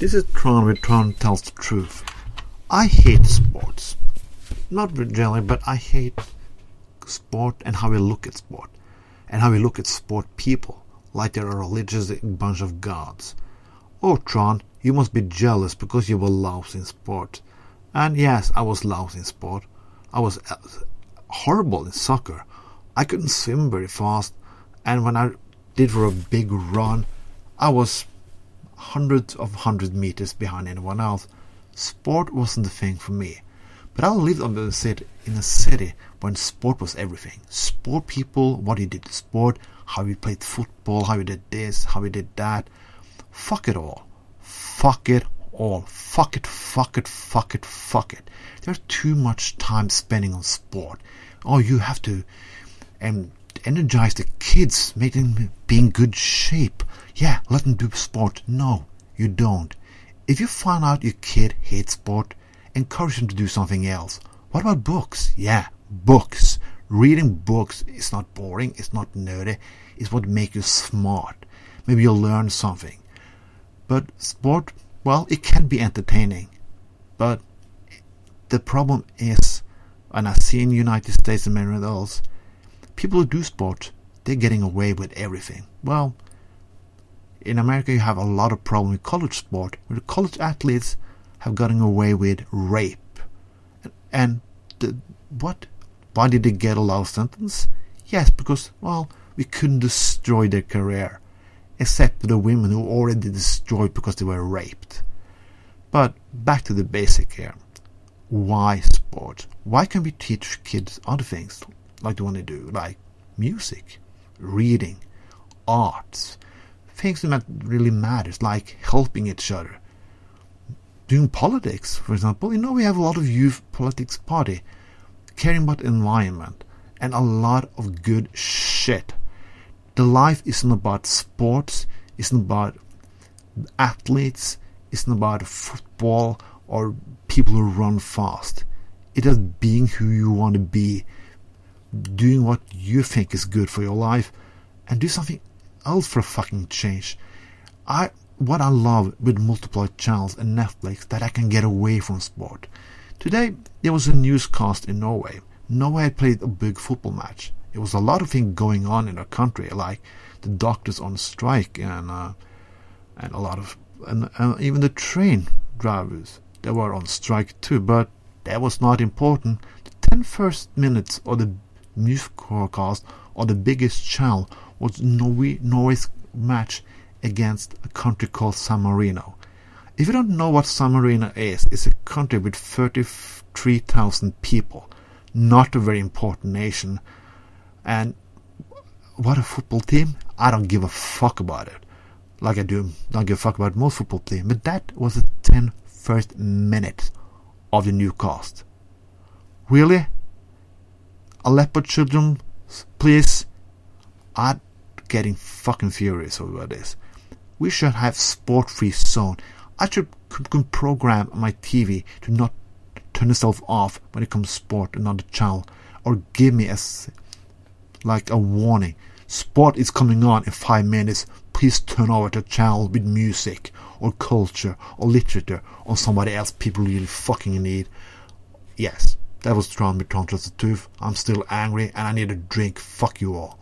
This is Trond where Trond tells the truth. I hate sports. Not generally, but I hate sport and how we look at sport. And how we look at sport people, like they're a religious bunch of gods. Oh, Trond, you must be jealous because you were lousy in sport. And yes, I was lousy in sport. I was uh, horrible in soccer. I couldn't swim very fast, and when I did for a big run, I was hundreds of hundred meters behind anyone else. Sport wasn't the thing for me. But I lived on the city, in a city when sport was everything. Sport people, what you did in sport, how you played football, how you did this, how you did that. Fuck it all. Fuck it all. Fuck it, fuck it, fuck it, fuck it. There's too much time spending on sport. Oh, you have to um, energize the kids, make them be in good shape. Yeah, let them do sport. No, you don't. If you find out your kid hates sport, encourage them to do something else. What about books? Yeah, books. Reading books is not boring, it's not nerdy, it's what makes you smart. Maybe you'll learn something. But sport, well, it can be entertaining. But the problem is, and I see in United States and many else, people who do sport, they're getting away with everything. Well, in America, you have a lot of problem with college sport, where the college athletes have gotten away with rape. And the, what? Why did they get a life sentence? Yes, because, well, we couldn't destroy their career. Except the women who already destroyed because they were raped. But back to the basic here. Why sport? Why can't we teach kids other things like they want to do, like music, reading, arts, things that really matters, like helping each other, doing politics, for example. You know, we have a lot of youth politics party, caring about environment, and a lot of good shit. The life isn't about sports, isn't about athletes, isn't about football or people who run fast. It is being who you want to be, doing what you think is good for your life, and do something else for a fucking change. I what I love with multiple channels and Netflix that I can get away from sport. Today there was a newscast in Norway. Norway had played a big football match. It was a lot of things going on in the country, like the doctors on strike and uh, and a lot of and even the train drivers they were on strike too. But that was not important. The ten first minutes of the newscast on the biggest channel was Norway, Norway's match against a country called San Marino. If you don't know what San Marino is, it's a country with 33,000 people, not a very important nation. And what a football team! I don't give a fuck about it. Like I do, don't give a fuck about most football team. But that was the 10 first minutes of the new cast. Really? Aleppo children, please? I'm getting fucking furious over this. We should have sport-free zone. I should program my TV to not turn itself off when it comes to sport another channel, or give me a like a warning. Sport is coming on in five minutes. Please turn over to channel with music or culture or literature or somebody else people really fucking need. Yes, that was Trond Trond Trust the Tooth. I'm still angry and I need a drink. Fuck you all.